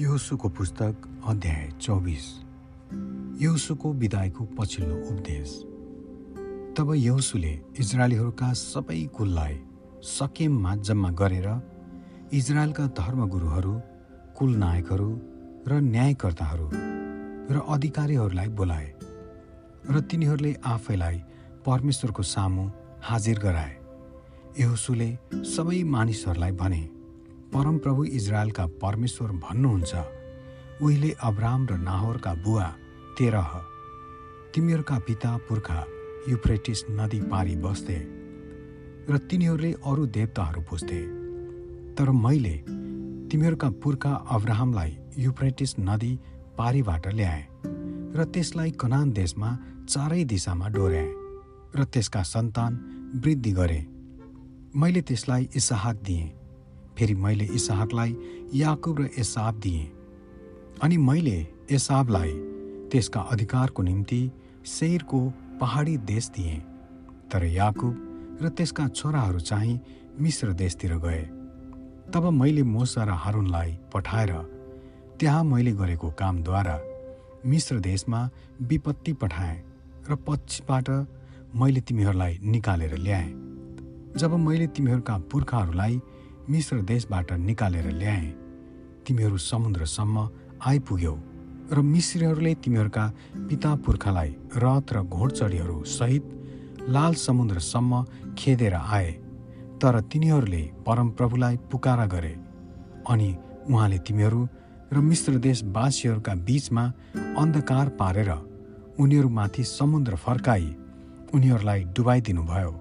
योसुको पुस्तक अध्याय चौबिस। योसुको विदायको पछिल्लो उपदेश। तब यौसुले इजरायलीहरूका सबै कुललाई सकेममा जम्मा गरेर इजरायलका धर्मगुरुहरू कुल नायकहरू र न्यायकर्ताहरू र अधिकारीहरूलाई बोलाए र तिनीहरूले आफैलाई परमेश्वरको सामु हाजिर गराए। यहोसुले सबै मानिसहरूलाई भने परमप्रभु इजरायलका परमेश्वर भन्नुहुन्छ उहिले अब्राम र नाहोरका बुवा तेरह तिमीहरूका पिता पुर्खा युफ्रेटिस नदी पारी बस्थे र तिनीहरूले अरू देवताहरू पुज्थे। तर मैले तिमीहरूका पुर्खा अब्राहमलाई युफ्रेटिस नदी पारीबाट ल्याएँ र त्यसलाई कनान देशमा चारै दिशामा डोर्याएँ र त्यसका सन्तान वृद्धि गरे। मैले त्यसलाई इसाहक दिएँ। फेरि मैले इसाहकलाई याकुब र एसाब दिएँ। अनि मैले एसाबलाई त्यसका अधिकारको निम्ति शेरको पहाडी देश दिएँ। तर याकुब र त्यसका छोराहरू चाहिँ मिश्र देशतिर गए। तब मैले मोसा र हारुनलाई पठाएर त्यहाँ मैले गरेको कामद्वारा मिश्र देशमा विपत्ति पठाएँ र पछिबाट मैले तिमीहरूलाई निकालेर ल्याएँ। जब मैले तिमीहरूका पुर्खाहरूलाई मिश्र देशबाट निकालेर ल्याए। तिमीहरू समुद्रसम्म आइपुग्यौ र मिश्रीहरूले तिमीहरूका पिता पुर्खालाई रथ र घोडचडीहरू सहित लाल समुद्रसम्म खेदेर आए तर तिनीहरूले परमप्रभुलाई पुकारा गरे। अनि उहाँले तिमीहरू र मिश्र देशवासीहरूका बिचमा अन्धकार पारेर उनीहरूमाथि समुद्र फर्काई उनीहरूलाई डुबाइदिनुभयो।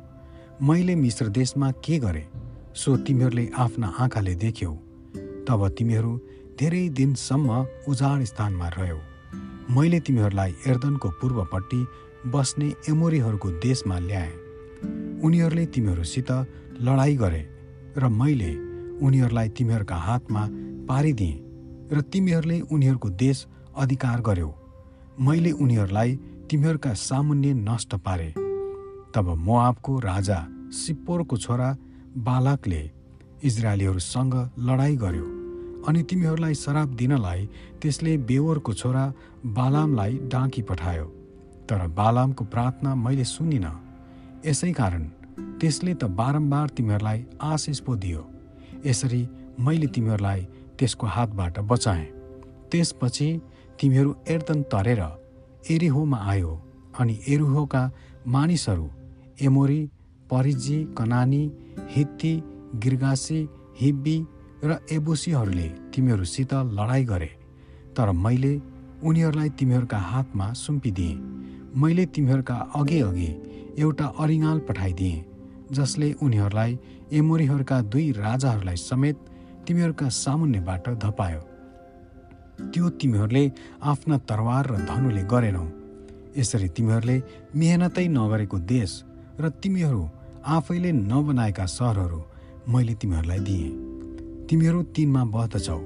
मैले मिश्र देशमा के गरेँ? सो तिमीहरूले आफ्ना आँखाले देख्यौ तब तिमीहरू धेरै दिनसम्म उजाड स्थानमा रह्यौ। मैले तिमीहरूलाई एर्दनको पूर्वपट्टि बस्ने एमोरीहरूको देशमा ल्याएँ। उनीहरूले तिमीहरूसित लडाइँ गरे र मैले उनीहरूलाई तिमीहरूका हातमा पारिदिएँ र तिमीहरूले उनीहरूको देश अधिकार गर्यौ। मैले उनीहरूलाई तिमीहरूका सामुन्य नष्ट पारे। तब मोआबको राजा सिप्पोरको छोरा बालकले इजरायलीहरूसँग लडाइँ गर्यो अनि तिमीहरूलाई श्राप दिनलाई त्यसले बेवरको छोरा बालामलाई डाँकी पठायो। तर बालामको प्रार्थना मैले सुनिनँ। यसै कारण त्यसले त बारम्बार तिमीहरूलाई आशिष पो दियो। यसरी मैले तिमीहरूलाई त्यसको हातबाट बचाएँ। त्यसपछि तिमीहरू एर्दन तरेर एरिहोमा आयो अनि एरिहोका मानिसहरू एमोरी परिजी कनानी हित्ती गिर्गासी हिब्बी र एबुसीहरूले तिमीहरूसित लडाइँ गरे। तर मैले उनीहरूलाई तिमीहरूका हातमा सुम्पिदिएँ। मैले तिमीहरूका अघि अघि एउटा अरिङ्गाल पठाइदिएँ जसले उनीहरूलाई एमोरीहरूका दुई राजाहरूलाई समेत तिमीहरूका सामुन्यबाट धपायो। त्यो तिमीहरूले आफ्ना तरवार र धनुले गरेनौ। यसरी तिमीहरूले मेहनतै नगरेको देश र तिमीहरू आफैले नबनाएका सहरहरू मैले तिमीहरूलाई दिएँ। तिमीहरू तिनमा बस्दछौ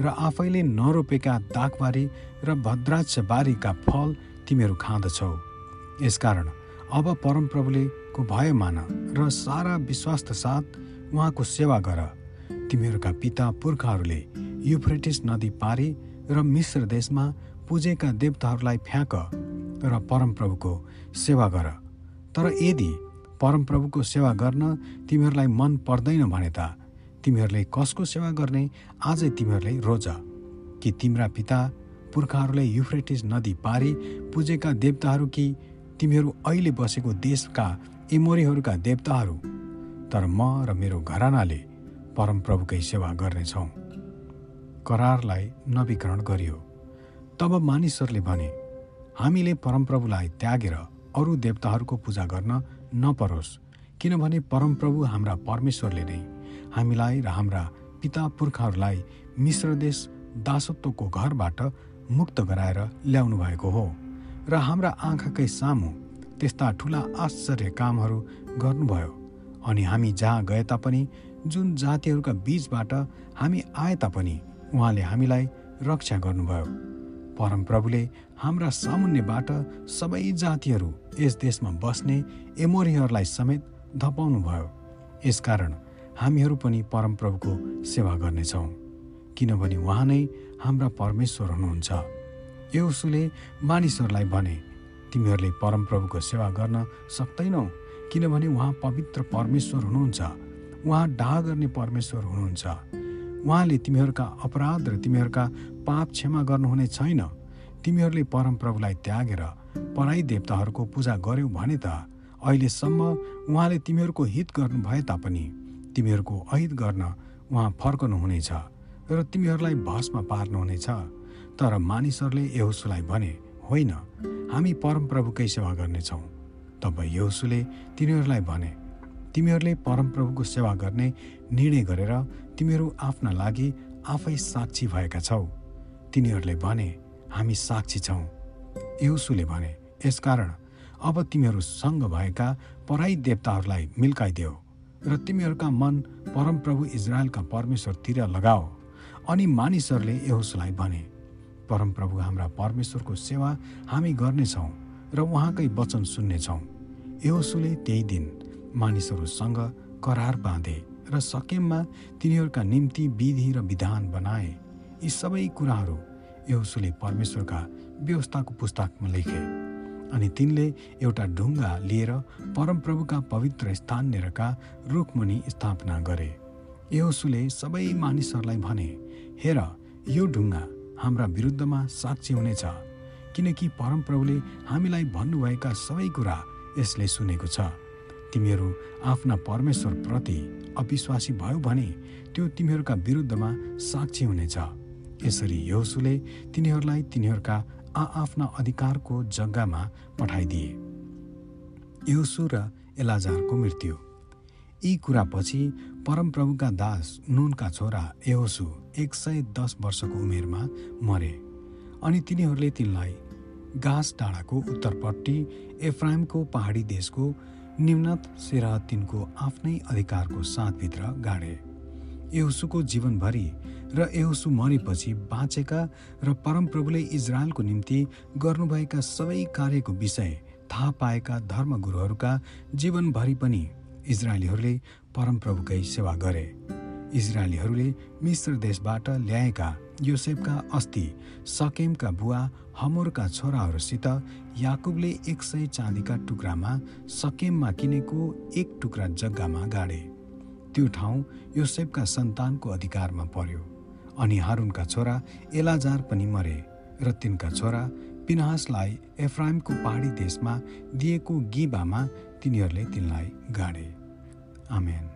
र आफैले नरोपेका दागबारी र भद्राक्षबारीका फल तिमीहरू खाँदछौ। यसकारण अब परमप्रभुले को भय मान र सारा विश्वासका साथ उहाँको सेवा गर। तिमीहरूका पिता पुर्खाहरूले युफ्रेटिस नदी पारी र मिश्र देशमा पुजेका देवताहरूलाई फ्याँक र परमप्रभुको सेवा गर। तर यदि परमप्रभुको सेवा गर्न तिमीहरूलाई मन पर्दैन भने त तिमीहरूले कसको सेवा गर्ने? आजै तिमीहरूले रोज कि तिम्रा पिता पुर्खाहरूले युफ्रेटिस नदी पारी पुजेका देवताहरू कि तिमीहरू अहिले बसेको देशका इमोरीहरूका देवताहरू? तर म र मेरो घरानाले परमप्रभुकै सेवा गर्नेछौँ। करारलाई नवीकरण गरियो। तब मानिसहरूले भने हामीले परमप्रभुलाई त्यागेर अरू देवताहरूको पूजा गर्न नपरोस् किनभने परमप्रभु हाम्रा परमेश्वरले नै हामीलाई र हाम्रा पिता पुर्खाहरूलाई मिश्र देश दासत्वको घरबाट मुक्त गराएर ल्याउनु भएको हो र हाम्रा आँखाकै सामु त्यस्ता ठुला आश्चर्य कामहरू गर्नुभयो। अनि हामी जहाँ गए तापनि जुन जातिहरूका बीचबाट हामी आए तापनि उहाँले हामीलाई रक्षा गर्नुभयो। परमप्रभुले हाम्रा सामुन्यबाट सबै जातिहरू यस देशमा बस्ने एमोरीहरूलाई समेत धपाउनुभयो। यसकारण हामीहरू पनि परमप्रभुको सेवा गर्नेछौँ। किनभने उहाँ नै हाम्रा परमेश्वर हुनुहुन्छ। यसुले मानिसहरूलाई भने तिमीहरूले परमप्रभुको सेवा गर्न सक्दैनौ किनभने उहाँ पवित्र परमेश्वर हुनुहुन्छ। उहाँ डाह गर्ने परमेश्वर हुनुहुन्छ। उहाँले तिमीहरूका अपराध र तिमीहरूका पाप क्षमा गर्नुहुने छैन। तिमीहरूले परमप्रभुलाई त्यागेर पराई देवताहरूको पूजा गर्यौ भने त अहिलेसम्म उहाँले तिमीहरूको हित गर्नु भए तापनि तिमीहरूको अहित गर्न उहाँ फर्कनुहुनेछ र तिमीहरूलाई भस्म पार्नुहुनेछ। तर मानिसहरूले यहोसुलाई भने होइन हामी परमप्रभुकै सेवा गर्नेछौँ। तब यहोसुले तिनीहरूलाई भने तिमीहरूले परमप्रभुको सेवा गर्ने निर्णय गरेर तिमीहरू आफ्ना लागि आफै साक्षी भएका छौ। तिनीहरूले भने हामी साक्षी छौँ। यहोसुले भने यसकारण अब तिमीहरूसँग भएका पराई देवताहरूलाई मिल्काइदेऊ र तिमीहरूका मन परमप्रभु इजरायलका परमेश्वरतिर लगाओ अनि मानिसहरूले यहोसुलाई भने परमप्रभु हाम्रा परमेश्वरको सेवा हामी गर्नेछौँ र उहाँकै वचन सुन्नेछौँ। यहोसुले त्यही दिन मानिसहरूसँग करार बाँधे र सकेममा तिनीहरूका निम्ति विधि र विधान बनाए। यी सबै कुराहरू यहोसुले परमेश्वरका व्यवस्थाको पुस्तकमा लेखे। अनि तिनले एउटा ढुङ्गा लिएर परमप्रभुका पवित्र स्थाननेरका रुखमुनि स्थापना गरे। यहोसुले सबै मानिसहरूलाई भने हेर यो ढुङ्गा हाम्रा विरुद्धमा साक्षी हुनेछ किनकि परमप्रभुले हामीलाई भन्नुभएका सबै कुरा यसले सुनेको छ। तिमीहरू आफ्ना परमेश्वरप्रति अविश्वासी भयो भने त्यो तिमीहरूका विरुद्धमा साक्षी हुनेछ। यसरी यहोसुले तिनीहरूलाई तिनीहरूका आआफ्ना अधिकारको जग्गामा पठाइदिए। यहोसु र एलाजारको मृत्यु। यी कुरापछि परमप्रभुका दास नुनका छोरा यहोसु एक सय दस वर्षको उमेरमा मरे अनि तिनीहरूले तिनलाई घाँस डाँडाको उत्तरपट्टि एफ्राइमको पहाडी देशको निम्नत सेरा तिनको आफ्नै अधिकारको साथभित्र गाडे। यहोसुको जीवनभरि र यहोसु मरेपछि बाँचेका र परमप्रभुले इजरायलको निम्ति गर्नुभएका सबै कार्यको विषय थाहा पाएका धर्मगुरुहरूका जीवनभरि पनि इजरायलीहरूले परमप्रभुकै सेवा गरे। इजरायलीहरूले मिश्र देशबाट ल्याएका योसेफका अस्ति सकेमका बुवा हमोरका छोराहरूसित याकुबले एक सय चाँदीका टुक्रामा सकेममा किनेको एक टुक्रा जग्गामा गाडे। त्यो ठाउँ योसेफका सन्तानको अधिकारमा पर्यो। अनि हारुनका छोरा एलाजार पनि मरे र तिनका छोरा पिनहासलाई एफ्राइमको पहाडी देशमा दिएको गिबामा तिनीहरूले तिनलाई गाडे। आमेन।